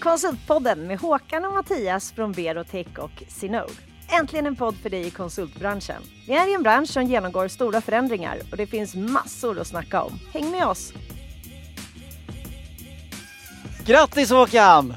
Konsultpodden med Håkan och Mattias från Berotech och Sinode. Äntligen en podd för dig i konsultbranschen. Vi är i en bransch som genomgår stora förändringar och det finns massor att snacka om. Häng med oss! Grattis Håkan!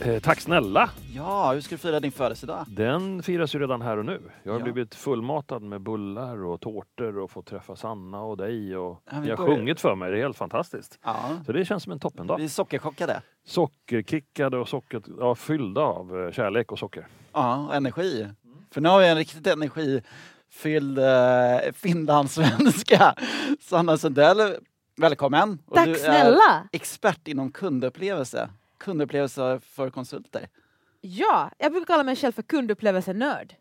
Eh, tack snälla! Ja, hur ska du fira din födelsedag? Den firas ju redan här och nu. Jag har Ja. blivit fullmatad med bullar och tårtor och fått träffa Sanna och dig. Och Ja, ni har börjar- sjungit för mig, det är helt fantastiskt. Ja, Så det känns som en toppendag. vi är sockerchockade. Sockerkickade och socker, ja, fyllda av eh, kärlek och socker. Ja, och energi. För nu har vi en riktigt energifylld eh, finlandssvenska. Sanna Sundell, välkommen! Och Tack du är snälla! expert inom kundupplevelse. Kundupplevelse för konsulter. Ja, jag brukar kalla mig själv för kundupplevelsenörd.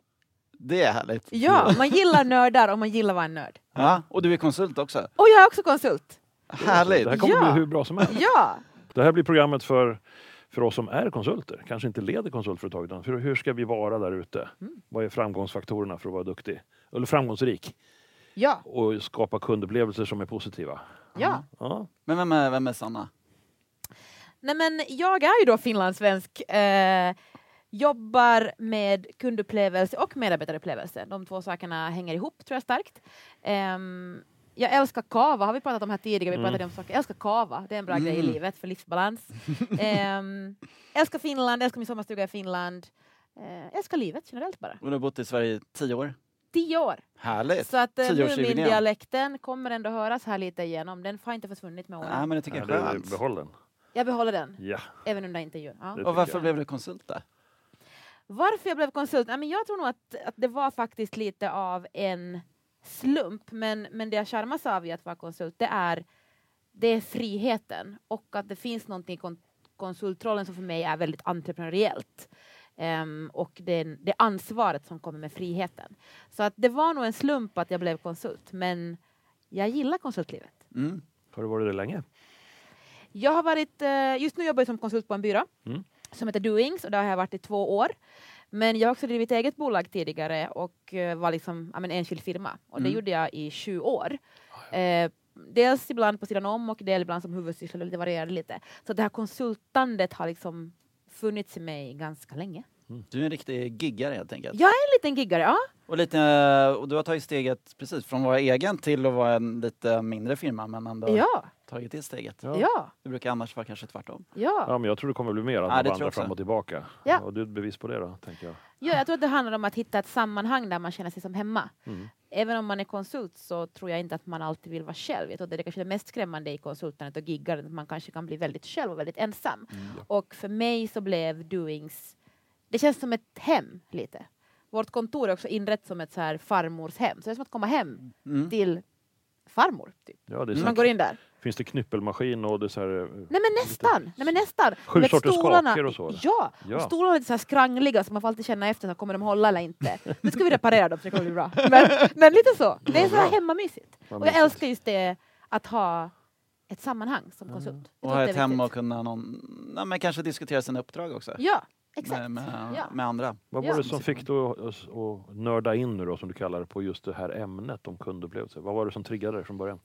Det är härligt. Ja, man gillar nördar och man gillar att vara en nörd. Ja, och du är konsult också. Och jag är också konsult. Härligt! Det här kommer Ja. bli hur bra som helst. Ja, Det här blir programmet för, för oss som är konsulter, kanske inte leder konsultföretag. utan Hur, hur ska vi vara där ute? Mm. Vad är framgångsfaktorerna för att vara duktig? Eller framgångsrik? ja, Och skapa kundupplevelser som är positiva. ja. Ja. Men vem är, vem är Sanna? Nej men jag är ju då finlandssvensk. Eh, jobbar med kundupplevelse och medarbetarupplevelse. De två sakerna hänger ihop tror jag starkt. Ehm, jag älskar kava, har vi pratat om här tidigare? Vi Mm. pratade om saker. Jag älskar kava, det är en bra grej i Mm. livet för livsbalans. um, älskar Finland, älskar min sommarstuga i Finland. Uh, älskar livet generellt bara. Och du har bott i Sverige i tio år. Tio år! Härligt! Så att uh, Tioårsjubileum. dialekten kommer ändå höras här lite igenom. Den har inte försvunnit med åren. Nej, men det tycker Ja, jag är skönt. Behåll den. Jag behåller den, Ja, även under intervjun. Ja. Och varför jag. blev du konsult då? Varför jag blev konsult? Nej, men jag tror nog att, att det var faktiskt lite av en slump. Men, men det jag charmas av i att vara konsult, det är, det är friheten. Och att det finns någonting i kon konsultrollen som för mig är väldigt entreprenöriellt. Ehm, och det, det ansvaret som kommer med friheten. Så att det var nog en slump att jag blev konsult. Men jag gillar konsultlivet. Mm. Har du varit det länge? Jag har varit, eh, just nu jobbar jag som konsult på en byrå Mm. som heter Doings och där har jag varit i två år. Men jag har också drivit eget bolag tidigare och eh, var liksom ja, men enskild firma och det Mm. gjorde jag i sju år. Eh, dels ibland på sidan om och del ibland som huvudsyssla, det varierade lite. Så det här konsultandet har liksom funnits i mig ganska länge. Du är en riktig giggare helt enkelt. Jag är en liten giggare, ja. Och, lite, och du har tagit steget precis från att vara egen till att vara en lite mindre firma men ändå Ja, tagit det steget. Ja. ja, Det brukar annars vara kanske tvärtom. ja. Ja, men jag tror det kommer bli mer att Ja, också. fram och tillbaka. Ja. Och du är ett bevis på det då, tänker jag. Ja, jag tror att det handlar om att hitta ett sammanhang där man känner sig som hemma. Mm. Även om man är konsult så tror jag inte att man alltid vill vara själv. Jag tror det är kanske det mest skrämmande i konsultandet och giggandet, att man kanske kan bli väldigt själv och väldigt ensam. Och för mig så blev Doings, det känns som ett hem lite. Vårt kontor är också inrett som ett så här farmorshem, så det är som att komma hem Mm. till farmor. Typ. Ja, det är Man går in där. Finns det knyppelmaskin och det så här, eh, Nej men nästan! Nej, men nästan. Sju vet, sorters stolarna- kakor och så, eller? Ja! Ja. Och stolarna är lite så här skrangliga så man får alltid känna efter, så kommer de hålla eller inte. Nu ska vi reparera dem så det kommer bli bra. Men, men lite så. Det är så här hemmamysigt. Och jag älskar just det att ha ett sammanhang som konsult. Jag Och ha ett hem och kunna någon, nej, men kanske diskutera sina uppdrag också. Ja. Med, med, Ja. med andra. Vad var Ja. det som fick dig att, nörda in nu då, som du kallar det, på just det här ämnet om kundupplevelser? Vad var det som triggade dig från början?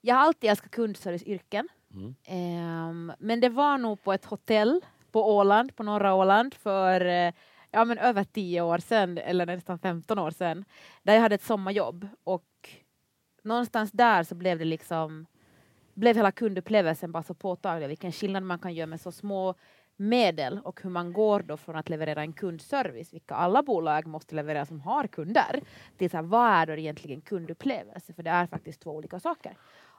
Jag har alltid älskat kundserviceyrken. Mm. Ehm, men det var nog på ett hotell på Åland, på norra Åland, för eh, ja, men över tio år sedan, eller nästan 15 år sedan, där jag hade ett sommarjobb. Och någonstans där så blev det liksom, blev hela kundupplevelsen bara så påtaglig, vilken skillnad man kan göra med så små medel och hur man går då från att leverera en kundservice, vilka alla bolag måste leverera som har kunder, till så här, vad är då egentligen kundupplevelse? För det är faktiskt två olika saker.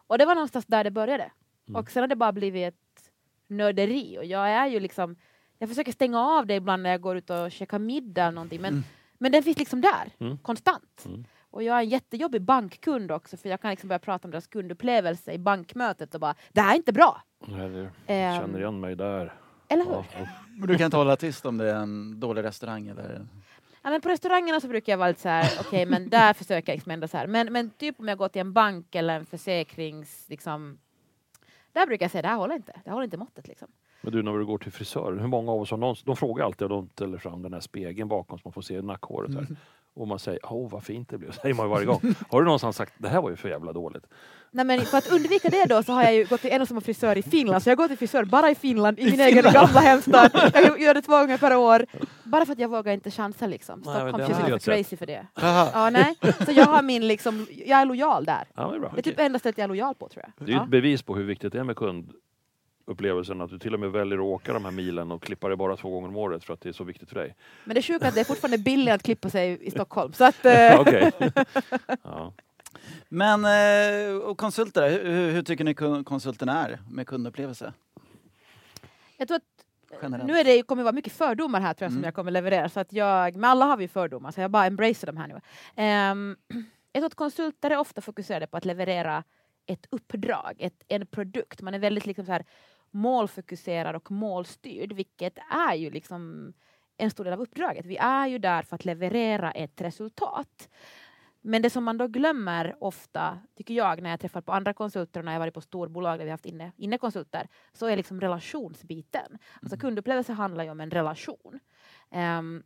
Och det var någonstans där det började. Mm. Och sen har det bara blivit ett nörderi och jag är ju liksom, jag försöker stänga av det ibland när jag går ut och käkar middag eller någonting, men, Mm. men den finns liksom där, Mm. konstant. Mm. Och jag är en jättejobbig bankkund också, för jag kan liksom börja prata om deras kundupplevelse i bankmötet och bara, det här är inte bra! Nej, det, Ehm, känner igen mig där. Eller hur? Ja. Men du kan inte hålla tyst om det är en dålig restaurang eller? Ja, men på restaurangerna så brukar jag vara lite så här, okej men där försöker jag liksom ändå så här. Men, men typ om jag går till en bank eller en försäkrings, liksom, där brukar jag säga det här håller inte, det här håller inte måttet liksom. Men du, när du går till frisören, hur många av oss har någon, de frågar alltid och de ställer fram den här spegeln bakom så man får se nackhåret här. Mm. Och man säger åh vad fint det blev, säger man ju varje gång. Har du någonstans sagt det här var ju för jävla dåligt? Nej, men för att undvika det då så har jag ju gått till en och samma frisör i Finland, så jag går till frisör bara i Finland, i min egen gamla hemstad. Jag gör det två gånger per år. Bara för att jag vågar inte chansa liksom. Nej, men Stockholm det känns har lite jag för sett. crazy för det. Ja, nej. Så jag har min liksom, jag är lojal där. Ja, det är bra. Det är typ enda stället jag är lojal på tror jag. Det är ju Ja. ett bevis på hur viktigt det är med kundupplevelsen att du till och med väljer att åka de här milen och klippa dig bara två gånger om året för att det är så viktigt för dig. Men det är sjukt att det är fortfarande billigare att klippa sig i Stockholm. Så att, eh, Okej. ja. Men eh, och konsulter, hur, hur- tycker ni konsulten är med kundupplevelse? jag tror att Generellt. nu är det, kommer det vara mycket fördomar här tror jag som Mm. jag kommer leverera. Så att jag, men alla har vi fördomar så jag bara embracear dem här nu. Ehm, jag tror att konsulter är ofta fokuserade på att leverera ett uppdrag, ett, en produkt. Man är väldigt liksom så här målfokuserad och målstyrd, vilket är ju liksom en stor del av uppdraget. Vi är ju där för att leverera ett resultat. Men det som man då glömmer ofta, tycker jag, när jag träffar på andra konsulter och när jag varit på storbolag där vi haft inne, inne konsulter, så är liksom relationsbiten. Alltså kundupplevelse handlar ju om en relation. Ehm,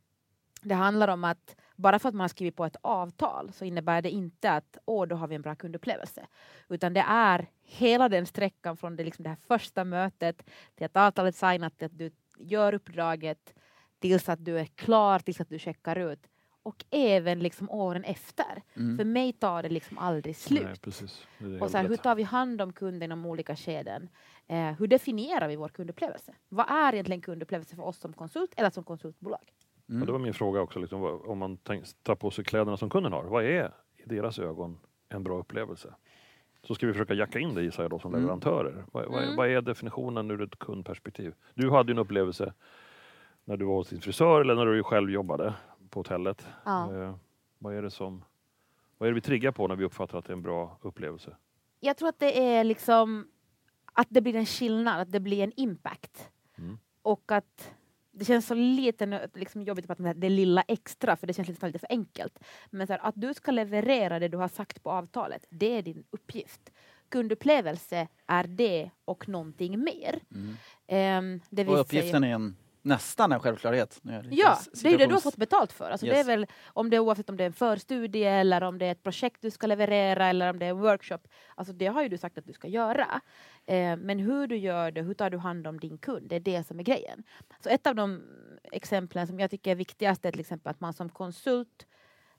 det handlar om att bara för att man har skrivit på ett avtal så innebär det inte att åh, då har vi en bra kundupplevelse. Utan det är hela den sträckan från det, liksom det här första mötet till att avtalet signat, till att du gör uppdraget, tills att du är klar, tills att du checkar ut. Och även liksom åren efter. Mm. För mig tar det liksom aldrig slut. Nej, Och så här, hur tar vi hand om kunden inom olika skeden? Eh, hur definierar vi vår kundupplevelse? Vad är egentligen kundupplevelse för oss som konsult eller som konsultbolag? Ja, det var min fråga också, liksom, om man tar på sig kläderna som kunden har. Vad är i deras ögon en bra upplevelse? Så ska vi försöka jacka in det gissar jag då som Mm. leverantörer. Vad, vad, är- Mm. vad är definitionen ur ett kundperspektiv? Du hade en upplevelse när du var hos din frisör eller när du själv jobbade på hotellet. Ja. Eh, vad är det som vad är det vi triggar på när vi uppfattar att det är en bra upplevelse? Jag tror att det är liksom att det blir en skillnad, att det blir en impact. Mm. Och att det känns så lite liksom jobbigt att prata om det lilla extra, för det känns lite, lite för enkelt. Men här, att du ska leverera det du har sagt på avtalet, det är din uppgift. Kundupplevelse är det och någonting mer. Mm. Vill Och uppgiften säga- är en, nästan en självklarhet. Nu är det lite Ja, det är det du har fått betalt för. Alltså det är Yes. väl, om det är oavsett om det är en förstudie eller om det är ett projekt du ska leverera eller om det är en workshop. Alltså det har ju du sagt att du ska göra. Eh, men hur du gör det, hur tar du hand om din kund, det är det som är grejen. Så ett av de exemplen som jag tycker är viktigast är till exempel att man som konsult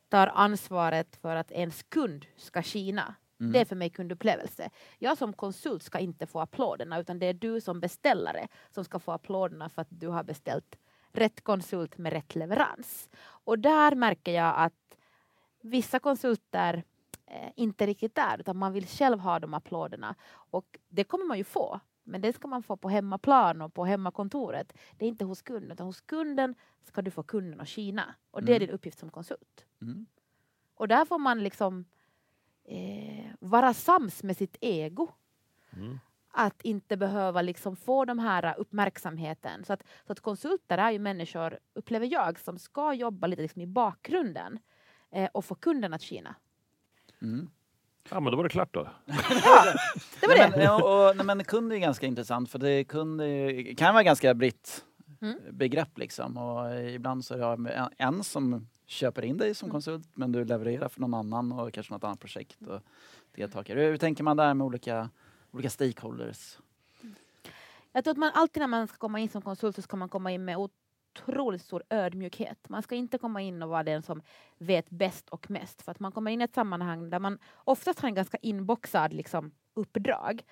tar ansvaret för att ens kund ska skina. Mm. Det är för mig kundupplevelse. Jag som konsult ska inte få applåderna utan det är du som beställare som ska få applåderna för att du har beställt rätt konsult med rätt leverans. Och där märker jag att vissa konsulter eh, inte riktigt är utan man vill själv ha de applåderna. Och det kommer man ju få. Men det ska man få på hemmaplan och på hemmakontoret. Det är inte hos kunden utan hos kunden ska du få kunden att skina. Och det är Mm. din uppgift som konsult. Mm. Och där får man liksom eh, vara sams med sitt ego. Mm. Att inte behöva liksom få de här uppmärksamheten. Så att, så att konsulter är ju människor, upplever jag, som ska jobba lite liksom i bakgrunden eh, och få kunden att skina. Mm. Ja, men då var det klart då. Det var nej, det. Men, och, och, nej, men kund är ganska intressant för det kund är, kan vara ganska britt Mm. begrepp liksom. Och ibland så är det en, som köper in dig som Mm. konsult men du levererar för någon annan och kanske något annat projekt och deltagare. Hur, hur tänker man där med olika, olika stakeholders? Jag tror att man alltid när man ska komma in som konsult så ska man komma in med otroligt stor ödmjukhet. Man ska inte komma in och vara den som vet bäst och mest. För att man kommer in i ett sammanhang där man oftast har en ganska inboxad liksom, uppdrag.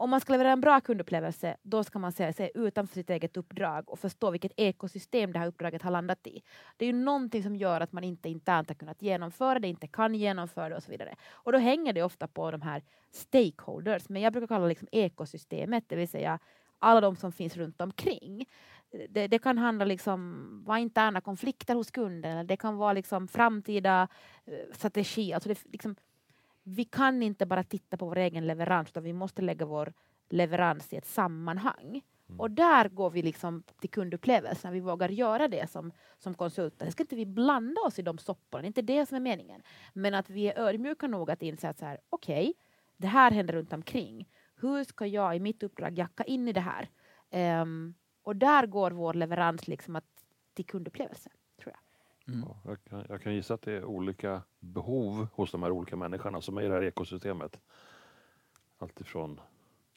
Om man ska leverera en bra kundupplevelse, då ska man se sig utanför sitt eget uppdrag och förstå vilket ekosystem det här uppdraget har landat i. Det är ju någonting som gör att man inte internt har kunnat genomföra det, inte kan genomföra det och så vidare. Och då hänger det ofta på de här stakeholders, men jag brukar kalla det liksom ekosystemet, det vill säga alla de som finns runt omkring. Det, det kan handla liksom interna konflikter hos kunden, det kan vara liksom framtida eh, strategi. Alltså det, liksom, vi kan inte bara titta på vår egen leverans, utan vi måste lägga vår leverans i ett sammanhang. Och där går vi liksom till kundupplevelsen, vi vågar göra det som, som konsulter. Sen ska inte vi blanda oss i de sopporna, det är inte det som är meningen. Men att vi är ödmjuka nog att inse att så här, okej, det här händer runt omkring. Hur ska jag i mitt uppdrag jacka in i det här? Ehm, och där går vår leverans liksom att, till kundupplevelse, tror jag. Mm. Ja, jag, kan, jag kan gissa att det är olika behov hos de här olika människorna som är i det här ekosystemet. Alltifrån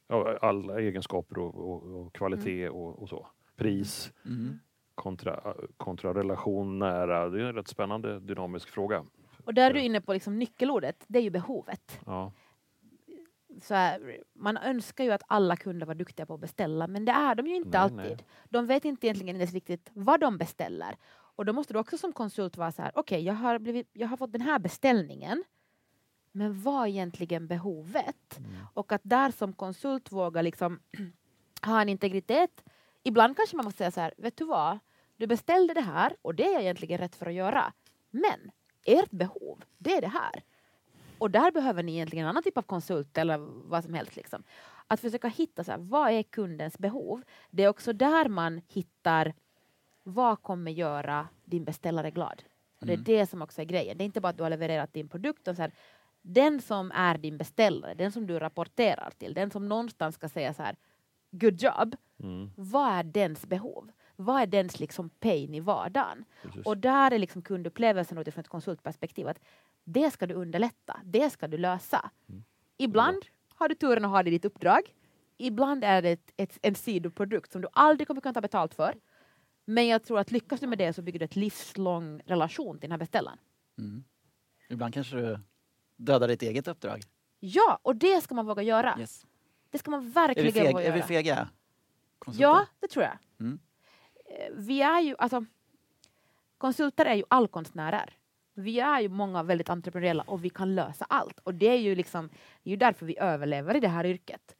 ja, alla egenskaper och, och, och kvalitet och, och så. Pris Mm. kontra, kontra relation nära. Det är en rätt spännande dynamisk fråga. Och där är du inne på liksom nyckelordet, det är ju behovet. Ja. Så här, man önskar ju att alla kunder var duktiga på att beställa, men det är de ju inte Nej, alltid. nej. De vet inte egentligen ens riktigt vad de beställer. Och då måste du också som konsult vara så här, okej, jag, har blivit- jag har fått den här beställningen, men vad är egentligen behovet? Mm. Och att där som konsult våga liksom ha en integritet. Ibland kanske man måste säga så här, vet du vad? Du beställde det här och det är jag egentligen rätt för att göra. Men ert behov, det är det här. Och där behöver ni egentligen en annan typ av konsult eller vad som helst. Liksom. Att försöka hitta så här, vad är kundens behov. Det är också där man hittar vad kommer göra din beställare glad. Och det är Mm. det som också är grejen. Det är inte bara att du har levererat din produkt. Och så här, den som är din beställare, den som du rapporterar till, den som någonstans ska säga så här good job. Mm, Vad är dens behov? Vad är dens liksom pain i vardagen? precis. Och där är liksom kundupplevelsen utifrån ett konsultperspektiv att det ska du underlätta, det ska du lösa. Mm. Ibland har du turen att ha det i ditt uppdrag. Ibland är det ett, ett, en sidoprodukt som du aldrig kommer kunna ta betalt för. Men jag tror att lyckas du med det så bygger du ett livslång relation till den här beställaren. Mm. Ibland kanske du dödar ditt eget uppdrag. Ja, och det ska man våga göra. Yes. Det ska man verkligen feg, våga är vi göra. fega? Konsulter? Ja, det tror jag. Mm. Eh, Vi är ju, alltså, konsulter är ju allkonstnärer. Vi är ju många väldigt entreprenöriella och vi kan lösa allt. Och det är ju liksom, det är ju därför vi överlever i det här yrket.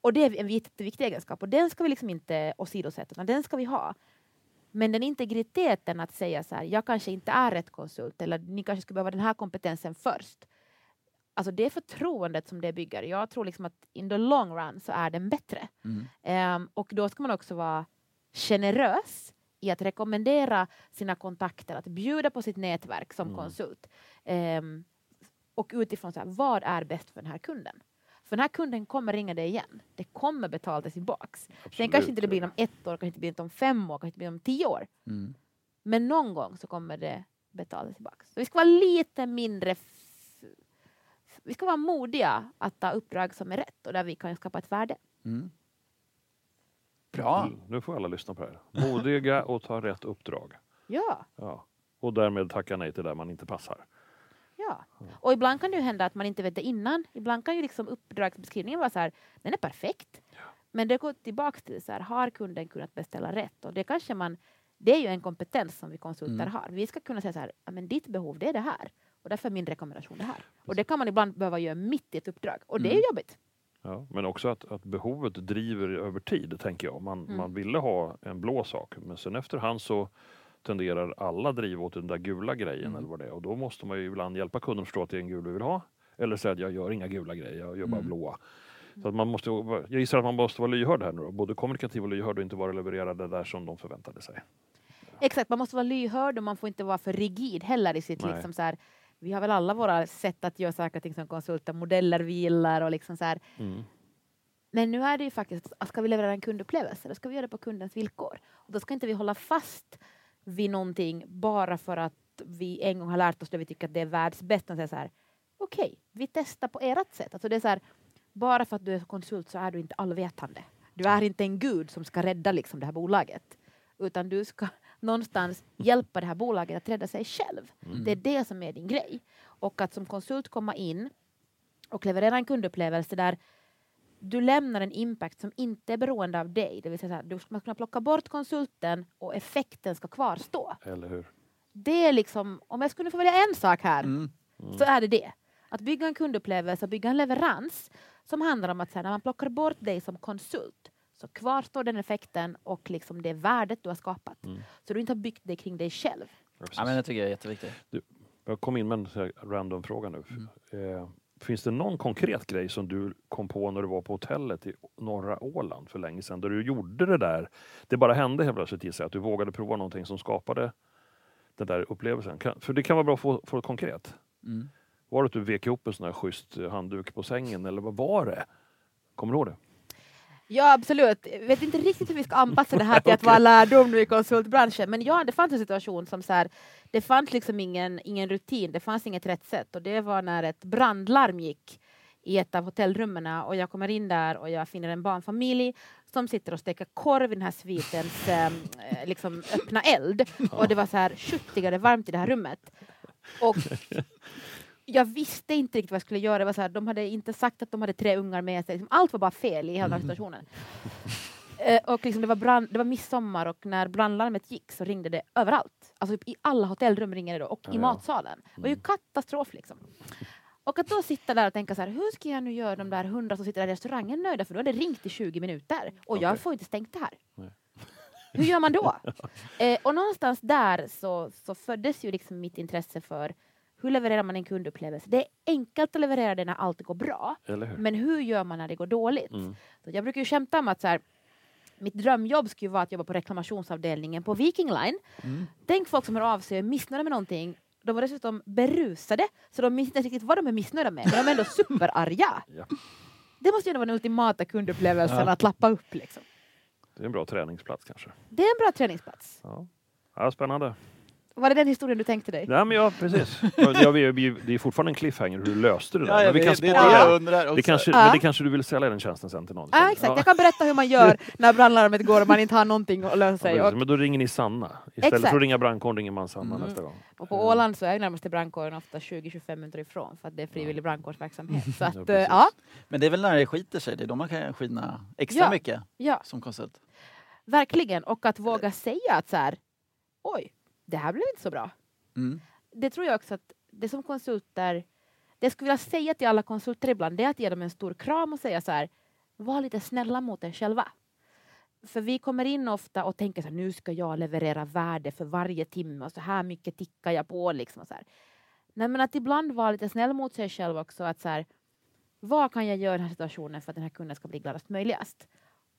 Och det är en jätteviktig egenskap och den ska vi liksom inte åsidosätta, utan den ska vi ha. Men den integriteten att säga så här, jag kanske inte är rätt konsult eller ni kanske skulle behöva den här kompetensen först. Alltså det förtroendet som det bygger. Jag tror liksom att in the long run så är den bättre. Mm. Ehm, och då ska man också vara generös i att rekommendera sina kontakter, att bjuda på sitt nätverk som Mm. konsult. Ehm, och utifrån så här, vad är bäst för den här kunden? För den här kunden kommer ringa dig igen. Det kommer betalas tillbaks. Sen Absolut. kanske inte det blir om ett år, kanske inte blir om fem år, kanske inte blir om tio år. Mm. Men någon gång så kommer det betalas tillbaks. Så vi ska vara lite mindre vi ska vara modiga att ta uppdrag som är rätt och där vi kan skapa ett värde. Mm. Bra. Mm, Nu får alla lyssna på det här. Modiga och ta rätt uppdrag. Ja. Ja. Och därmed tacka nej till där man inte passar. Ja, och ibland kan det hända att man inte vet det innan. Ibland kan ju liksom uppdragsbeskrivningen vara så här, den är perfekt. Men det går tillbaks till så här, har kunden kunnat beställa rätt? Och det kanske man, det är ju en kompetens som vi konsulter Mm. har. Vi ska kunna säga så här, ja, men ditt behov det är det här. Och därför är min rekommendation det här. Och det kan man ibland behöva göra mitt i ett uppdrag. Och det är ju Mm. jobbigt. Ja, men också att, att behovet driver över tid, tänker jag. Man, Mm. man ville ha en blå sak, men sen efterhand så tenderar alla driva åt den där gula grejen Mm. eller vad det är. Och då måste man ju ibland hjälpa kunden att förstå att det är en gul vi vill ha. Eller säga att jag gör inga gula grejer, jag gör bara Mm. blåa. Så att man måste, jag gissar att man måste vara lyhörd här nu då. Både kommunikativ och lyhörd och inte bara leverera det där som de förväntade sig. Exakt, man måste vara lyhörd och man får inte vara för rigid heller i sitt Nej. liksom så här, vi har väl alla våra sätt att göra saker och ting som konsulter, modeller vi gillar och liksom så här, Mm. Men nu är det ju faktiskt, att ska vi leverera en kundupplevelse, då ska vi göra det på kundens villkor. Och då ska inte vi hålla fast vid någonting bara för att vi en gång har lärt oss det vi tycker att det är världsbäst. Och säga så här, okej, vi testar på ert sätt. Alltså det är så här, bara för att du är konsult så är du inte allvetande. Du är inte en gud som ska rädda liksom det här bolaget. Utan du ska någonstans hjälpa det här bolaget att rädda sig själv. Mm. Det är det som är din grej. Och att som konsult komma in och leverera en kundupplevelse där du lämnar en impact som inte är beroende av dig. Det vill säga så här, du ska kunna plocka bort konsulten och effekten ska kvarstå. Eller hur? Det är liksom, om jag skulle få välja en sak här Mm. så är det det. Att bygga en kundupplevelse, bygga en leverans som handlar om att här, när man plockar bort dig som konsult så kvarstår den effekten och liksom det värdet du har skapat. Mm. Så du inte har byggt det kring dig själv. Ja, precis. Ja, men det tycker jag är jätteviktigt. Jag kom in med en random fråga nu. Mm. Eh, finns det någon konkret grej som du kom på när du var på hotellet i norra Åland för länge sedan, där du gjorde det där? Det bara hände helt plötsligt gissar jag, att du vågade prova någonting som skapade den där upplevelsen. Kan, för det kan vara bra att få, få det konkret. Mm. Var det att du vek ihop en sån här schysst handduk på sängen eller vad var det? Kommer du ihåg det? Ja, absolut. Jag vet inte riktigt hur vi ska anpassa det här till att vara lärdom nu i konsultbranschen. Men ja, det fanns en situation som så här, det fanns liksom ingen, ingen rutin, det fanns inget rätt sätt och det var när ett brandlarm gick i ett av hotellrummen och jag kommer in där och jag finner en barnfamilj som sitter och steker korv i den här svitens eh, liksom öppna eld. Och det var så här 70 grader varmt i det här rummet. Och jag visste inte riktigt vad jag skulle göra. Det var så här, de hade inte sagt att de hade tre ungar med sig. Liksom, allt var bara fel i hela Mm. situationen. Eh, och liksom det, var brand, det var midsommar och när brandlarmet gick så ringde det överallt. Alltså i alla hotellrum ringde det då, och Ja, i matsalen. Det var ju katastrof liksom. Och att då sitta där och tänka så här, hur ska jag nu göra de där hundra som sitter där i restaurangen nöjda för då har det ringt i 20 minuter och jag Okej. får inte stängt det här. Nej. Hur gör man då? eh, och någonstans där så, så föddes ju liksom mitt intresse för hur levererar man en kundupplevelse? Det är enkelt att leverera det när allt går bra, hur? men hur gör man när det går dåligt? Mm. Så jag brukar ju skämta om att så här, mitt drömjobb skulle vara att jobba på reklamationsavdelningen på Viking Line. Mm. Tänk folk som hör av sig och är missnöjda med någonting. De var dessutom berusade, så de minns inte riktigt vad de är missnöjda med, men de är ändå superarga. Ja. Det måste ju ändå vara den ultimata kundupplevelsen, Ja. att lappa upp. Liksom. Det är en bra träningsplats kanske. Det är en bra träningsplats. Ja. Ja, spännande. Var det den historien du tänkte dig? Nej, men ja, precis. Ja, vi, vi, det är fortfarande en cliffhanger hur du löste det där. Ja, ja, men vi det, kan det spara det det. jag undrar också. Det kanske, Ja. Men det kanske du vill sälja den tjänsten sen till någon? Ja, exakt. Jag kan berätta hur man gör när brandlarmet går och man inte har någonting att lösa Ja, sig. Och, Men då ringer ni Sanna. Istället Exakt. för att ringa brandkåren ringer man Sanna Mm. nästa gång. och på Åland så är närmaste brandkåren ofta 20-25 minuter ifrån för att det är frivillig brandkårsverksamhet. Så Ja, att, eh, ja, Men det är väl när det skiter sig, det är då man kan skina extra Ja. mycket ja, som konsult. verkligen. Och att våga säga att så här, oj, det här blev inte så bra. Mm. det tror jag också att det som konsulter, det jag skulle vilja säga till alla konsulter ibland, det är att ge dem en stor kram och säga så här, var lite snälla mot er själva. För vi kommer in ofta och tänker så här, nu ska jag leverera värde för varje timme och så här mycket tickar jag på liksom och så här. Nej men att ibland vara lite snäll mot sig själv också, att så här, vad kan jag göra i den här situationen för att den här kunden ska bli gladast möjligast?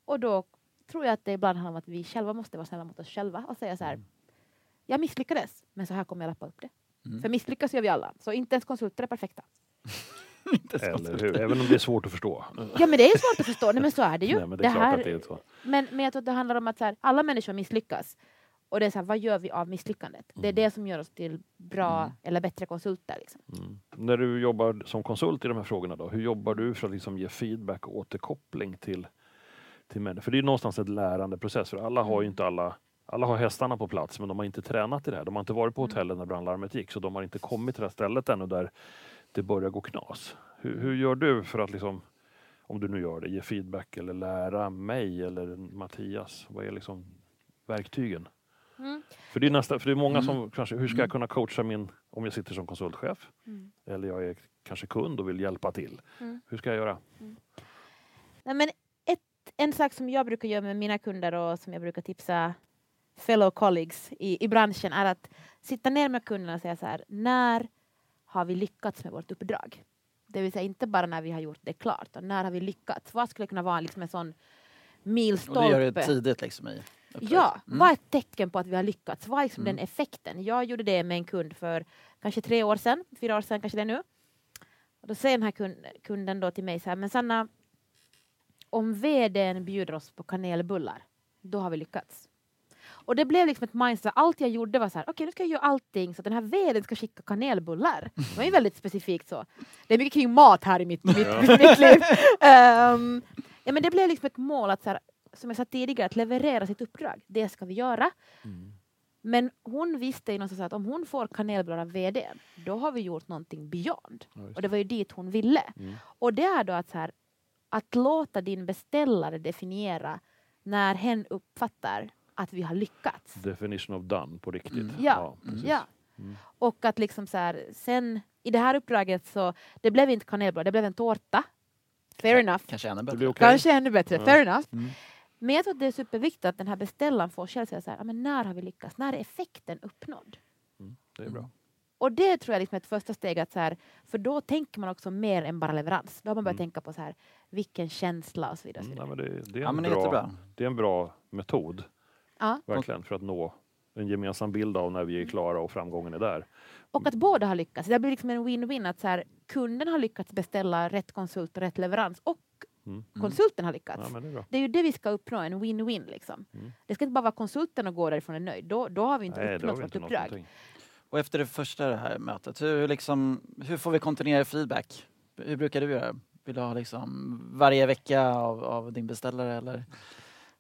Och då tror jag att det ibland handlar om att vi själva måste vara snälla mot oss själva och säga så här, jag misslyckades, men så här kommer jag lappa upp det. Mm. För misslyckas gör vi alla, så inte ens konsulter är perfekta. Eller hur? Även om det är svårt att förstå. Ja men det är svårt att förstå, nej men så är det ju. Nej, men det här, det jag tror att det handlar om att så här, alla människor misslyckas. Och det är så här, vad gör vi av misslyckandet? Det är det som gör oss till bra Mm. eller bättre konsulter. Liksom. Mm. När du jobbar som konsult i de här frågorna, då, hur jobbar du för att liksom ge feedback och återkoppling till, till människor? För det är någonstans en lärande process, för alla har ju inte alla alla har hästarna på plats men de har inte tränat i det här. De har inte varit på hotellet när brandlarmet gick så de har inte kommit till det här stället ännu där det börjar gå knas. Hur, hur gör du för att liksom, om du nu gör det, ge feedback eller lära mig eller Mattias? Vad är liksom verktygen? Mm. För det är, nästa, för det är många Mm. som kanske, hur ska jag kunna coacha min, om jag sitter som konsultchef? Mm. Eller jag är kanske kund och vill hjälpa till. Mm. Hur ska jag göra? Nej, men ett, en sak som jag brukar göra med mina kunder och som jag brukar tipsa fellow colleagues i, i branschen är att sitta ner med kunderna och säga så här, när har vi lyckats med vårt uppdrag? Det vill säga inte bara när vi har gjort det klart, utan när har vi lyckats? Vad skulle kunna vara liksom en sån Och det milstolpe? gör det tidigt liksom i uppdraget. Ja, Mm. vad är ett tecken på att vi har lyckats? Vad är liksom Mm. den effekten? Jag gjorde det med en kund för kanske tre år sedan, fyra år sedan kanske det är nu. Och då säger den här kund, kunden då till mig så här, men Sanna, om vdn bjuder oss på kanelbullar, då har vi lyckats. Och det blev liksom ett mindset, allt jag gjorde var så här, okej nu ska jag göra allting så att den här vdn ska skicka kanelbullar. Det var ju väldigt specifikt så. Det är mycket kring mat här i mitt, mitt, Ja. mitt liv. Ehm, ja, men det blev liksom ett mål att, så här, som jag sa tidigare, att leverera sitt uppdrag. Det ska vi göra. Men hon visste ju någonstans att om hon får kanelbullar av vdn, då har vi gjort någonting beyond. Ja, Och det var ju dit hon ville. Mm. Och det är då att, så här, att låta din beställare definiera när hen uppfattar att vi har lyckats. Definition of done på riktigt. Mm. Ja. precis. Ja. Mm. Och att liksom så här, sen i det här uppdraget så det blev inte kanelbullar, det blev en tårta. Fair enough. Kanske ännu bättre. okej. Kanske ännu bättre, Ja. fair enough. Mm. Men jag tror att det är superviktigt att den här beställaren får själv säga så här, "Ja, men när har vi lyckats? När är effekten uppnådd? Mm. Det är bra. Och det tror jag liksom är ett första steg, att så här, för då tänker man också mer än bara leverans. Då har man börjat Mm. tänka på så här, vilken känsla och så vidare. Och så Mm, vidare. nej, men det, det, är Ja en men det är bra, jättebra. det är en bra metod Ja. verkligen för att nå en gemensam bild av när vi är klara och framgången är där. Och att båda har lyckats. Det blir liksom en win-win att så här, kunden har lyckats beställa rätt konsult och rätt leverans och Mm. konsulten har lyckats. Ja, men det är. Det är ju det vi ska uppnå, en win-win. Liksom. Mm. Det ska inte bara vara konsulten och gå därifrån och är nöjd. Då, då har vi inte Nej, uppnått vi vårt inte uppdrag. någonting. Och efter det första det här mötet, hur, liksom, hur får vi kontinuerlig feedback? Hur brukar du göra? Vill du ha liksom varje vecka av, av din beställare eller?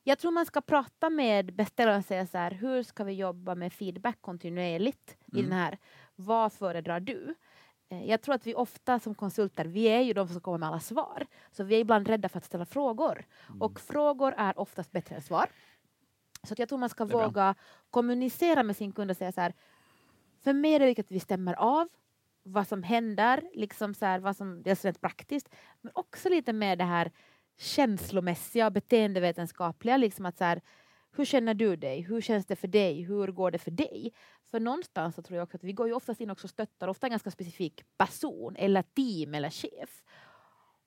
Jag tror man ska prata med beställaren och säga så här, hur ska vi jobba med feedback kontinuerligt i Mm. den här, vad föredrar du? Eh, Jag tror att vi ofta som konsulter, vi är ju de som kommer med alla svar. Så vi är ibland rädda för att ställa frågor. Mm. Och frågor är oftast bättre än svar. Så jag tror man ska bra. våga kommunicera med sin kund och säga så här, för mig är det viktigt att vi stämmer av vad som händer, liksom så här, vad som, dels rent praktiskt, men också lite med det här känslomässiga och beteendevetenskapliga. Liksom att så här, hur känner du dig? Hur känns det för dig? Hur går det för dig? För någonstans så tror jag också att vi går ju oftast in och stöttar ofta en ganska specifik person eller team eller chef.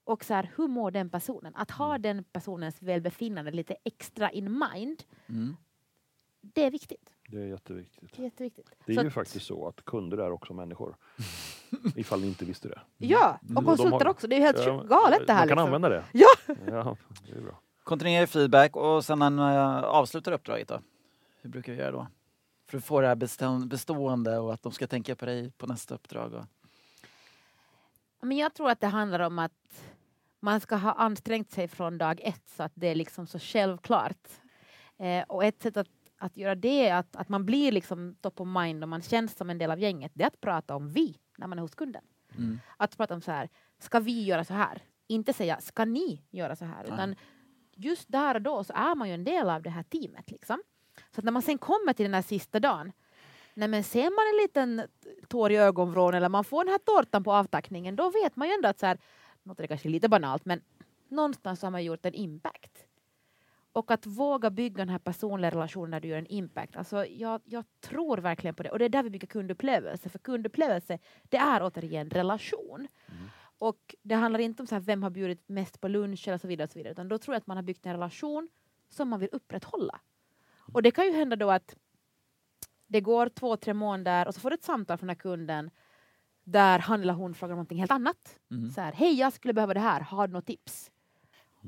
Och så här, hur mår den personen? Att ha den personens välbefinnande lite extra in mind, Mm. det är viktigt. Det är jätteviktigt. Det är jätteviktigt. Det är Så ju att- faktiskt så att kunder är också människor. Ifall ni inte visste det. Ja, Mm. och De konsulter har- också. Det är ju helt Ja, galet det här. Man kan liksom. använda det. Ja! Ja, det är bra. Kontinuerlig feedback och sen när man eh, avslutar uppdraget då? Hur brukar vi göra då? För att få det här bestå- bestående och att de ska tänka på dig på nästa uppdrag. Och... Men jag tror att det handlar om att man ska ha ansträngt sig från dag ett så att det är liksom så självklart. Eh, och ett sätt att, att göra det är att, att man blir liksom top of mind och man känns som en del av gänget. Det är att prata om vi när man är hos kunden. Mm. Att prata om så här, ska vi göra så här? Inte säga, ska ni göra så här? Utan just där och då så är man ju en del av det här teamet. Liksom. Så att när man sen kommer till den här sista dagen, nej men ser man en liten tår i ögonvrån eller man får den här tårtan på avtackningen, då vet man ju ändå att så här, låter det kanske lite banalt, men någonstans har man gjort en impact. Och att våga bygga den här personliga relationen när du gör en impact. Alltså jag, jag tror verkligen på det. Och det är där vi bygger kundupplevelse. För kundupplevelse, det är återigen relation. Och det handlar inte om så här, vem har bjudit mest på lunch eller så vidare. Och så vidare utan då tror jag att man har byggt en relation som man vill upprätthålla. Och det kan ju hända då att det går två, tre månader och så får du ett samtal från den här kunden där han eller hon frågar om någonting helt annat. Mm. Så här, hej jag skulle behöva det här, har du något tips?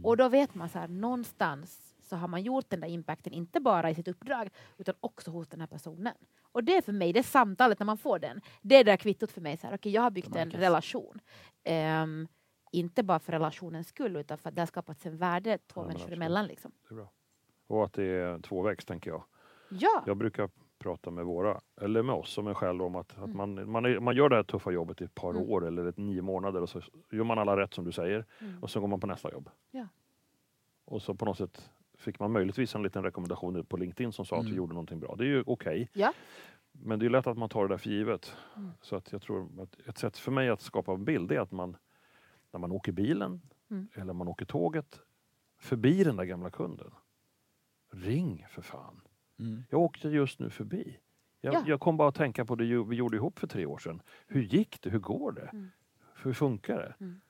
Och då vet man så här, någonstans så har man gjort den där impacten, inte bara i sitt uppdrag, utan också hos den här personen. Och det är för mig, det är samtalet när man får den. Det är det där kvittot för mig, så här, okej jag har byggt en relation. Ehm, inte bara för relationens skull, utan för att det har skapats en värde två Ja, människor emellan. Liksom. Det är bra. Och att det är tvåvägs, tänker jag. Ja, Jag brukar prata med våra, eller med oss som en själv om att, att Mm. man, man, är, man gör det här tuffa jobbet i ett par Mm. år eller ett nio månader och så gör man alla rätt som du säger Mm. och så går man på nästa jobb. Ja. Och så på något sätt fick man möjligtvis en liten rekommendation på LinkedIn som sa att Mm. vi gjorde någonting bra. Det är ju okej. Ja. Men det är lätt att man tar det där för givet. Mm. Så att jag tror att ett sätt för mig att skapa en bild är att man när man åker bilen Mm. eller man åker tåget förbi den där gamla kunden. Ring för fan. Mm. Jag åkte just nu förbi. Jag, Ja. jag kom bara att tänka på det vi gjorde ihop för tre år sedan. Hur gick det? Hur går det? Mm. Hur funkar det? Mm.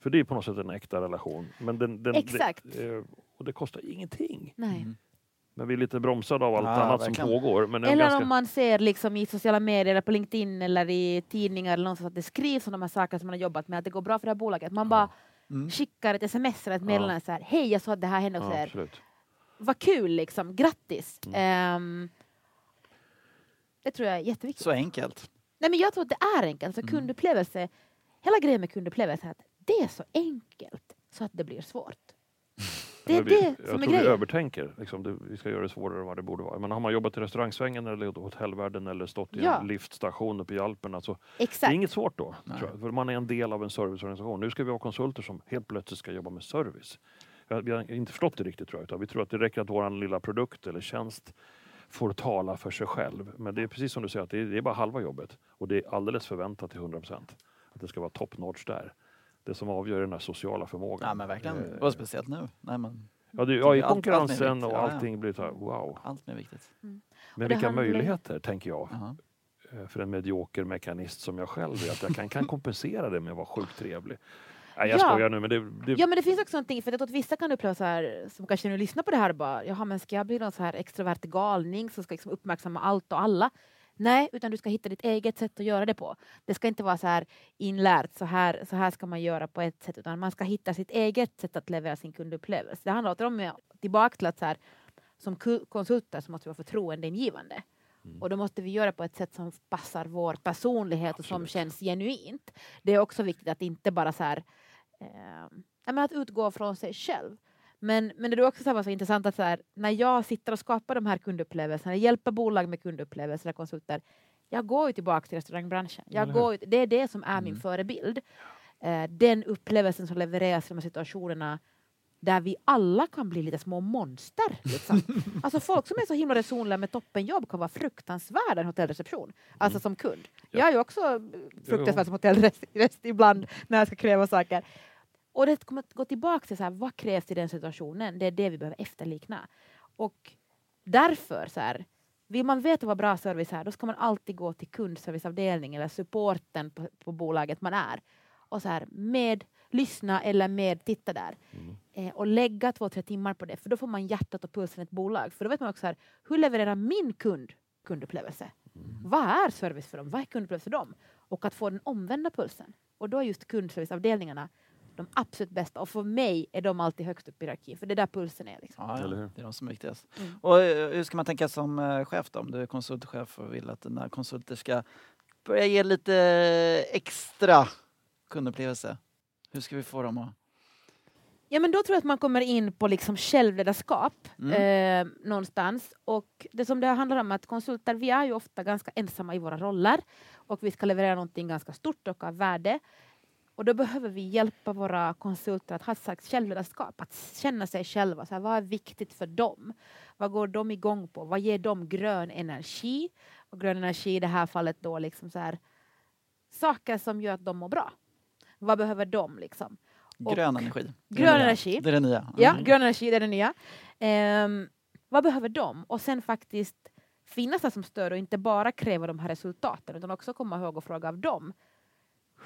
För det är på något sätt en äkta relation. Men den, den, Exakt. Det, eh, och det kostar ingenting. nej. Mm. Men vi är lite bromsade av allt Ja, annat verkligen. som pågår. Men Eller ganska... om man ser liksom i sociala medier, eller på LinkedIn eller i tidningar eller någonstans att det skrivs om de här sakerna som man har jobbat med, att det går bra för det här bolaget. Man bara Mm. skickar ett sms eller ett Ja. meddelande så här, hej jag såg att det här hände hos ja, er. absolut. Vad kul liksom, grattis! Mm. Ehm, det tror jag är jätteviktigt. Så enkelt. Nej men jag tror att det är enkelt, alltså Mm. kundupplevelse, hela grejen med kundupplevelse är att det är så enkelt så att det blir svårt. Det är vi, det jag som tror är vi grejen. övertänker. Liksom, det, vi ska göra det svårare än vad det borde vara. Men har man jobbat i restaurangsvängen eller hotellvärlden eller stått i Ja. en liftstation uppe i Alperna så det Exakt. är inget svårt då. Nej. Tror jag, för man är en del av en serviceorganisation. Nu ska vi ha konsulter som helt plötsligt ska jobba med service. Vi har inte förstått det riktigt tror jag. Utan vi tror att det räcker att vår lilla produkt eller tjänst får tala för sig själv. Men det är precis som du säger, att det är, det är bara halva jobbet. Och det är alldeles förväntat till 100 procent. Att det ska vara top notch där. Det som avgör den här sociala förmågan. Ja men verkligen. Eh, Och speciellt nu. Nej, men Ja, det, ja i Allt- allt konkurrensen viktigt. och Ja, ja. allting blir så här, wow. allt mer viktigt. Men det vilka handlar- möjligheter, tänker jag, Jaha. eh, för en medioker mekanist som jag själv är, att jag kan, kan kompensera det med att vara sjukt trevlig. Nej, jag Ja. skojar nu, men det... det Ja men det finns också någonting, för jag tror att vissa kan uppleva så här, som kanske nu lyssnar på det här och bara, jaha men ska jag bli någon så här extrovert galning som ska liksom uppmärksamma allt och alla? Nej, utan du ska hitta ditt eget sätt att göra det på. Det ska inte vara så här inlärt, så här, så här ska man göra på ett sätt, utan man ska hitta sitt eget sätt att leverera sin kundupplevelse. Det handlar om tillbaka till att så här, som konsulter så måste vi vara förtroendeingivande. Mm. Och då måste vi göra på ett sätt som passar vår personlighet Absolut. och som känns genuint. Det är också viktigt att inte bara så här, eh, att utgå från sig själv. Men, men det är också så, här, så intressant att så här, när jag sitter och skapar de här kundupplevelserna, hjälper bolag med kundupplevelser och konsulter, jag går ju tillbaka till restaurangbranschen. Jag går ut, det är det som är mm. min förebild. Eh, den upplevelsen som levereras i de här situationerna där vi alla kan bli lite små monster. Liksom. alltså folk som är så himla resonliga med toppenjobb kan vara fruktansvärda i en hotellreception. Alltså mm. som kund. Ja. Jag är ju också fruktansvärd som hotellrest ibland när jag ska kräva saker. Och det kommer att gå tillbaka till så här, vad krävs i den situationen? Det är det vi behöver efterlikna. Och därför, så här, vill man veta vad bra service är, då ska man alltid gå till kundserviceavdelningen eller supporten på, på bolaget man är. Och så här, med lyssna eller med titta där. Mm. Eh, och lägga två, tre timmar på det, för då får man hjärtat och pulsen i ett bolag. För då vet man också här, hur levererar min kund kundupplevelse? Mm. Vad är service för dem? Vad är kundupplevelse för dem? Och att få den omvända pulsen. Och då är just kundserviceavdelningarna de absolut bästa. Och för mig är de alltid högst upp i hierarkin, för det är där pulsen är. Liksom. Ja, ja. Det är de som är viktigast. Mm. Och eh, hur ska man tänka som uh, chef då? Om du är konsultchef och vill att dina konsulter ska börja ge lite extra kundupplevelse. Hur ska vi få dem att Ja men då tror jag att man kommer in på liksom självledarskap mm. eh, någonstans. Och det som det handlar om att konsulter, vi är ju ofta ganska ensamma i våra roller och vi ska leverera någonting ganska stort och av värde. Och då behöver vi hjälpa våra konsulter att ha ett slags självledarskap, att känna sig själva. Så här, vad är viktigt för dem? Vad går de igång på? Vad ger dem grön energi? Och grön energi i det här fallet då liksom så här, saker som gör att de mår bra. Vad behöver de liksom? grön energi. Grön energi. Det är det nya. Mm. Ja, grön energi, det är det nya. Um, vad behöver de? Och sen faktiskt finnas där som stöd och inte bara kräva de här resultaten utan också komma ihåg och fråga av dem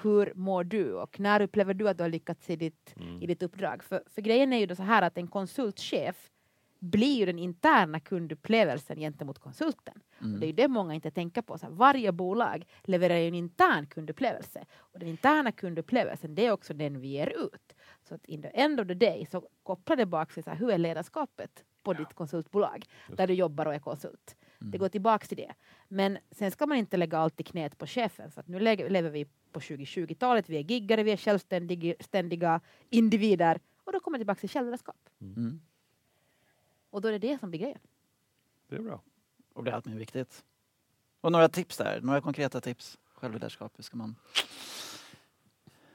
hur mår du och när upplever du att du har lyckats i ditt, mm. i ditt uppdrag? För, för grejen är ju då så här att en konsultchef blir ju den interna kundupplevelsen gentemot konsulten. Mm. Och det är det många inte tänker på. Så här, varje bolag levererar en intern kundupplevelse. Och den interna kundupplevelsen det är också den vi ger ut. Så att in the end of the day så kopplar det bak sig så här, hur är ledarskapet på ja. ditt konsultbolag Just. där du jobbar och är konsult. Mm. Det går tillbaks till det. Men sen ska man inte lägga allt i knät på chefen för att nu lever vi på 2020-talet, vi är giggare, vi är självständiga individer och då kommer det tillbaka till självledarskap. Mm. mm. Och då är det det som blir grejen. Det är bra. Och det är allt mer viktigt. Och några tips där, några konkreta tips. Självledarskap, hur ska man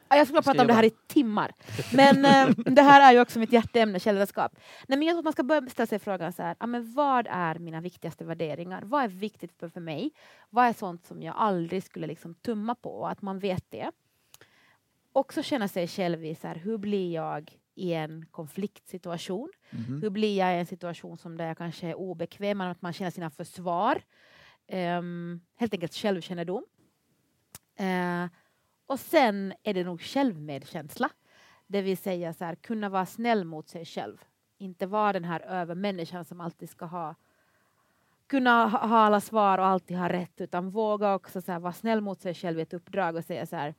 jag skulle prata om det här i timmar. Men äh, det här är ju också mitt hjärteämne, källredskap. Nej, men jag tror att man ska börja ställa sig frågan så här, ja, men vad är mina viktigaste värderingar? Vad är viktigt för, för mig? Vad är sånt som jag aldrig skulle liksom tumma på? Att man vet det. Också känna sig själv i så här, hur blir jag i en konfliktsituation? Mm -hmm. Hur blir jag i en situation som där jag kanske är obekväm, att man känner sina försvar? Um, helt enkelt självkännedom. Uh, och sen är det nog självmedkänsla. Det vill säga så här, kunna vara snäll mot sig själv. Inte vara den här övermänniskan som alltid ska ha kunna ha alla svar och alltid ha rätt utan våga också så här, vara snäll mot sig själv i ett uppdrag och säga så här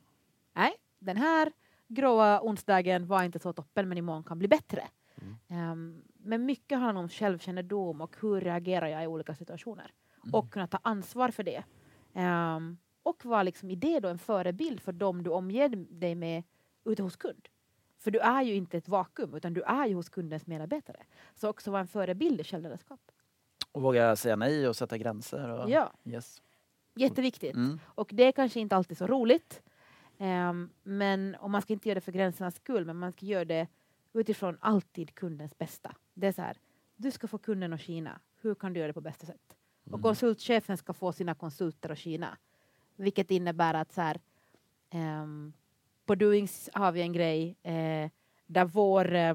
nej, den här gråa onsdagen var inte så toppen men imorgon kan bli bättre. Mm. Um, men mycket handlar om självkännedom och hur reagerar jag i olika situationer mm. och kunna ta ansvar för det. Um, och vara liksom i det då en förebild för dem du omger dig med ute hos kund. För du är ju inte ett vakuum utan du är ju hos kundens medarbetare. Så också vara en förebild i självledarskap. Och våga säga nej och sätta gränser. Och, ja. Yes. Jätteviktigt. Mm. Och det är kanske inte alltid så roligt. Um, men, och man ska inte göra det för gränsernas skull men man ska göra det utifrån alltid kundens bästa. Det är så här, du ska få kunden att skina. Hur kan du göra det på bästa sätt? Mm. Och konsultchefen ska få sina konsulter att skina. Vilket innebär att så här, um, på Doings har vi en grej uh, där vår uh,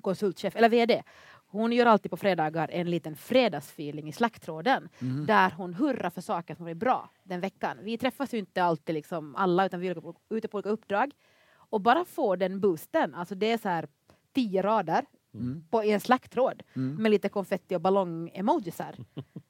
konsultchef, eller VD, hon gör alltid på fredagar en liten fredagsfeeling i slacktråden mm. där hon hurrar för saker som är bra den veckan. Vi träffas ju inte alltid liksom alla utan vi är ute på olika uppdrag. Och bara få den boosten, alltså det är så här tio rader mm. på en slacktråd mm. med lite konfetti och ballong-emojisar.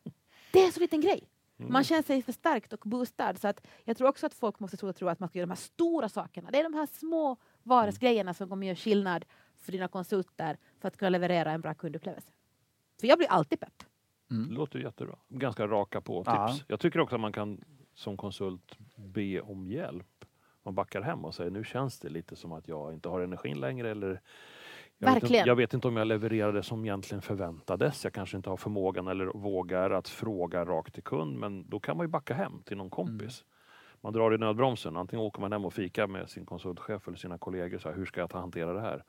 det är så liten grej. Mm. Man känner sig förstärkt och boostad. Så att jag tror också att folk måste tro, tro att man ska göra de här stora sakerna. Det är de här små vardagsgrejerna som kommer göra skillnad för dina konsulter för att kunna leverera en bra kundupplevelse. För jag blir alltid pepp. Det låter jättebra. Ganska raka på tips. Ja. Jag tycker också att man kan som konsult be om hjälp. Man backar hem och säger nu känns det lite som att jag inte har energin längre eller jag vet, inte, Verkligen. jag vet inte om jag levererar det som egentligen förväntades. Jag kanske inte har förmågan eller vågar att fråga rakt till kund men då kan man ju backa hem till någon kompis. Man drar i nödbromsen. Antingen åker man hem och fikar med sin konsultchef eller sina kollegor. Så här, hur ska jag ta hantera det här?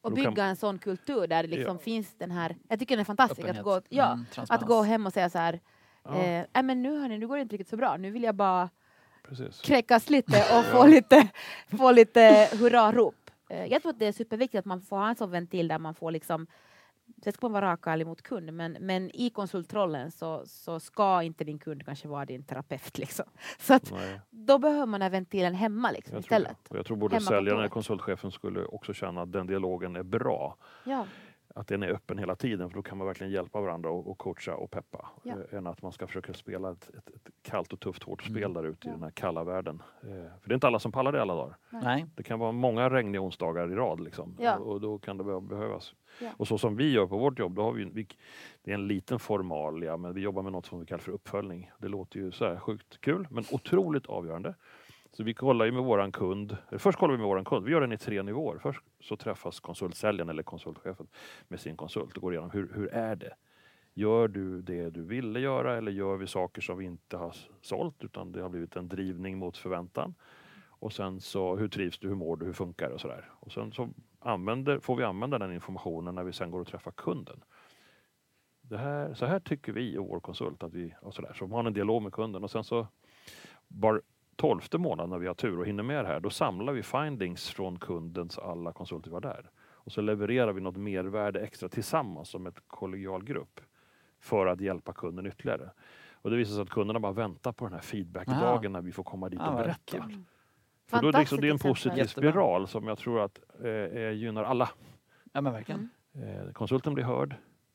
Och bygga kan- en sån kultur där det liksom Ja. finns den här... Jag tycker den är fantastisk. Att gå, ja, Mm, att gå hem och säga så här... Ja, Eh, "Nej, men nu hörni, nu går det inte riktigt så bra. Nu vill jag bara precis. kräkas lite och få lite, få lite hurrarop. Eh, Jag tror att det är superviktigt att man får ha en sån ventil där man får liksom Sen ska man vara rak och ärlig mot kund, men, men i konsultrollen så, så ska inte din kund kanske vara din terapeut. Liksom. Så att Nej. då behöver man den ventilen hemma liksom, Jag tror, istället. Och jag tror både säljaren och konsultchefen skulle också känna att den dialogen är bra. Ja. Att den är öppen hela tiden för då kan man verkligen hjälpa varandra och, och coacha och peppa. Ja. Eh, än att man ska försöka spela ett, ett, ett kallt och tufft hårt spel Mm. där ute i Ja. den här kalla världen. Eh, för det är inte alla som pallar det alla dagar. Nej. Det kan vara många regniga onsdagar i rad liksom. Ja. och, och då kan det be- behövas. Ja. Och så som vi gör på vårt jobb, då har vi, vi, det är en liten formalia men vi jobbar med något som vi kallar för uppföljning. Det låter ju så här sjukt kul men otroligt avgörande. Så vi kollar ju med våran kund, först kollar vi med våran kund, vi gör den i tre nivåer. Först så träffas konsultsäljaren eller konsultchefen med sin konsult och går igenom hur, hur är det? Gör du det du ville göra eller gör vi saker som vi inte har sålt utan det har blivit en drivning mot förväntan? Och sen så hur trivs du, hur mår du, hur funkar det och sådär. Och sen så använder, får vi använda den informationen när vi sen går och träffar kunden. Det här, så här tycker vi och vår konsult att vi, och sådär. Så man har en dialog med kunden och sen så bara tolfte månaden när vi har tur och hinner med det här, då samlar vi findings från kundens alla konsulter vi har där. Och så levererar vi något mervärde extra tillsammans som ett kollegial grupp för att hjälpa kunden ytterligare. Och det visar sig att kunderna bara väntar på den här feedbackdagen när vi får komma dit och berätta. kul. För då är det, liksom, det är en positiv exempel. spiral som jag tror att eh, eh, gynnar alla. Ja men verkligen. Eh, konsulten blir hörd.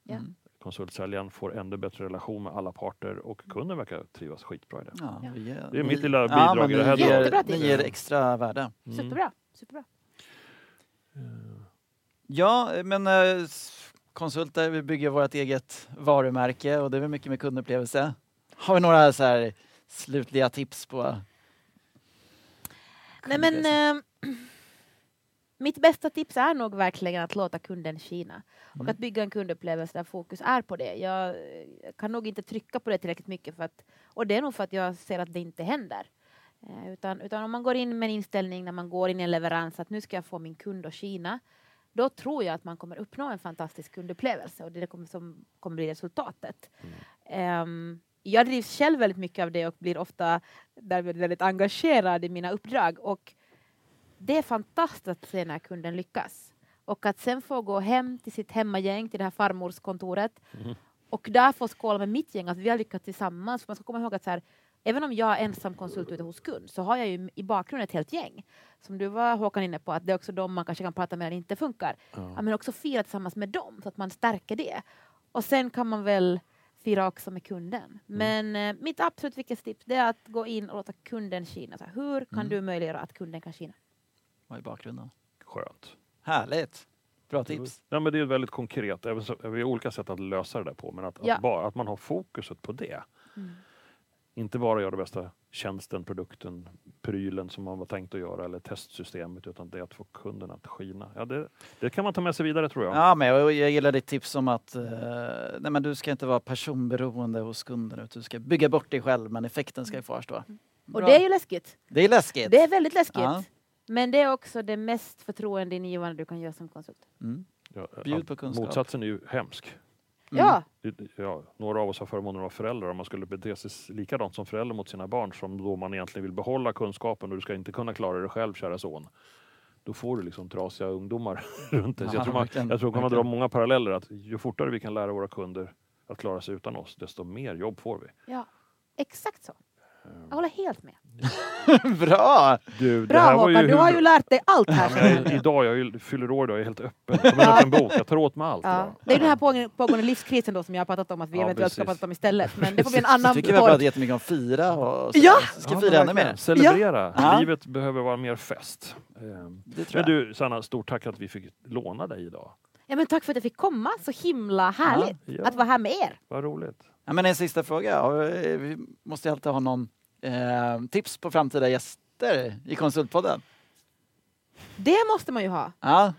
Mm. Konsultsäljaren får ännu bättre relation med alla parter och kunden verkar trivas skitbra i det. Ja, Ja. ger- Det är mitt ni- lilla ja, bidrag i det här. Ger, Jättebra ni tips. ger extra värde. Mm. Superbra. Superbra. Ja, men eh, konsulter, vi bygger vårt eget varumärke och det är väl mycket med kundupplevelse. Har vi några så här slutliga tips på Nej, men, eh, mitt bästa tips är nog verkligen att låta kunden skina. Och Mm. att bygga en kundupplevelse där fokus är på det. Jag kan nog inte trycka på det tillräckligt mycket. För att, och det är nog för att jag ser att det inte händer. Eh, utan, utan om man går in med en inställning när man går in i en leverans att nu ska jag få min kund att skina. Då tror jag att man kommer uppnå en fantastisk kundupplevelse och det kommer, som kommer bli resultatet. Ehm, jag drivs själv väldigt mycket av det och blir ofta väldigt engagerad i mina uppdrag. Och det är fantastiskt att se när kunden lyckas. Och att sen få gå hem till sitt hemmagäng, till det här farmorskontoret Mhm. och där få skåla med mitt gäng, att vi har lyckats tillsammans. För man ska komma ihåg att så här, även om jag är ensam konsult ute hos kund så har jag ju i bakgrunden ett helt gäng. Som du var Håkan inne på, att det är också de man kanske kan prata med när det inte funkar. Ja, men också fira tillsammans med dem så att man stärker det. Och sen kan man väl fira också med kunden. Men eh, mitt absolut viktigaste tips är att gå in och låta kunden skina. Hur kan Mm. du möjliggöra att kunden kan skina? Är bakgrunden? Skönt. Härligt! Bra tips. Ja, men det är väldigt konkret. Även så, vi har olika sätt att lösa det där på. Men att, Ja. att, bara, att man har fokuset på det. Mm. Inte bara göra det bästa tjänsten, produkten, prylen som man var tänkt att göra eller testsystemet utan det är att få kunden att skina. Ja, det, det kan man ta med sig vidare tror jag. Ja, men jag, jag gillar ditt tips om att eh, nej, men du ska inte vara personberoende hos kunden utan du ska bygga bort dig själv men effekten ska ju kvarstå. Och Bra. det är ju läskigt. det är läskigt. Det är väldigt läskigt. Ja. Men det är också det mest förtroendeingivande du kan göra som konsult. Mm. Ja, Bjud på kunskap. Motsatsen är ju hemsk. Mm. Ja, Ja, några av oss har förmånen att vara föräldrar och man skulle bete sig likadant som förälder mot sina barn som då man egentligen vill behålla kunskapen och du ska inte kunna klara det själv kära son. Då får du liksom trasiga ungdomar runt dig. Jag tror man, jag tror man kan dra många paralleller att ju fortare vi kan lära våra kunder att klara sig utan oss, desto mer jobb får vi. ja. exakt så. Jag håller helt med. Bra! Du, det Bra Håkan, du har hur- ju lärt dig allt Ja, här. känner jag. jag, idag, jag fyller år idag, jag är helt öppen. Som en Ja. öppen bok, jag tar åt mig allt. Ja. Det är den här pågående, pågående livskrisen då som jag har pratat om att vi Ja, eventuellt ska prata om istället. Men det får bli en Jag annan tycker vi har pratat jättemycket om fira och så. Ja! Ska Ja, fira ännu mer. Celebrera. Ja. Livet behöver vara mer fest. Ehm, Det tror Men jag. du Sanna, stort tack att vi fick låna dig idag. Ja, men tack för att jag fick komma, så himla härligt Ja. att vara här med er. Vad roligt. Ja, men en sista fråga. Vi måste ju alltid ha någon eh, tips på framtida gäster i Konsultpodden. Det måste man ju ha. Ja.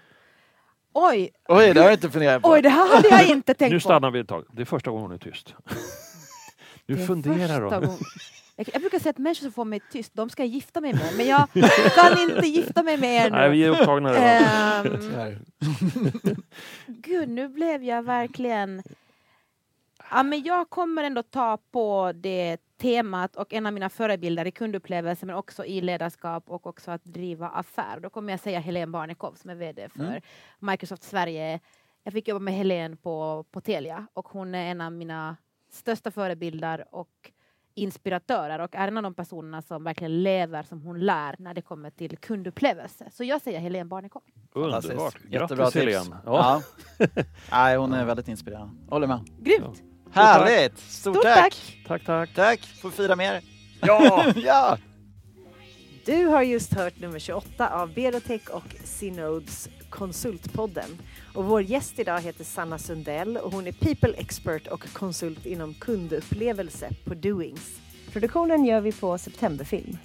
Oj, Oj, det har jag inte funderat på. oj, det här hade jag inte tänkt Nu på. stannar vi ett tag. Det är första gången hon är tyst. Nu funderar hon. Jag, brukar säga att människor som får mig tyst, de ska jag gifta mig med. Men jag kan inte gifta mig med er nu. Nej, vi är upptagna redan. Tyvärr. Gud, nu blev jag verkligen... Ja, men jag kommer ändå ta på det temat och en av mina förebilder i kundupplevelser men också i ledarskap och också att driva affär. Då kommer jag säga Helene Barnekow som är VD för Mm. Microsoft Sverige. Jag fick jobba med Helene på, på Telia och hon är en av mina största förebilder och inspiratörer och är en av de personerna som verkligen lever som hon lär när det kommer till kundupplevelse. Så jag säger Helene Barnekow. Underbart. Grattis. Helene. Ja. Ja. Nej, hon är väldigt inspirerande. Håller med. Grymt! Härligt! Stort, Stort tack. tack. Tack, tack. Tack! Får fira mer. Ja! ja! Du har just hört nummer 28 av Berotech och Synodes Konsultpodden. Och vår gäst idag heter Sanna Sundell och hon är People Expert och konsult inom kundupplevelse på Doings. Produktionen gör vi på Septemberfilm.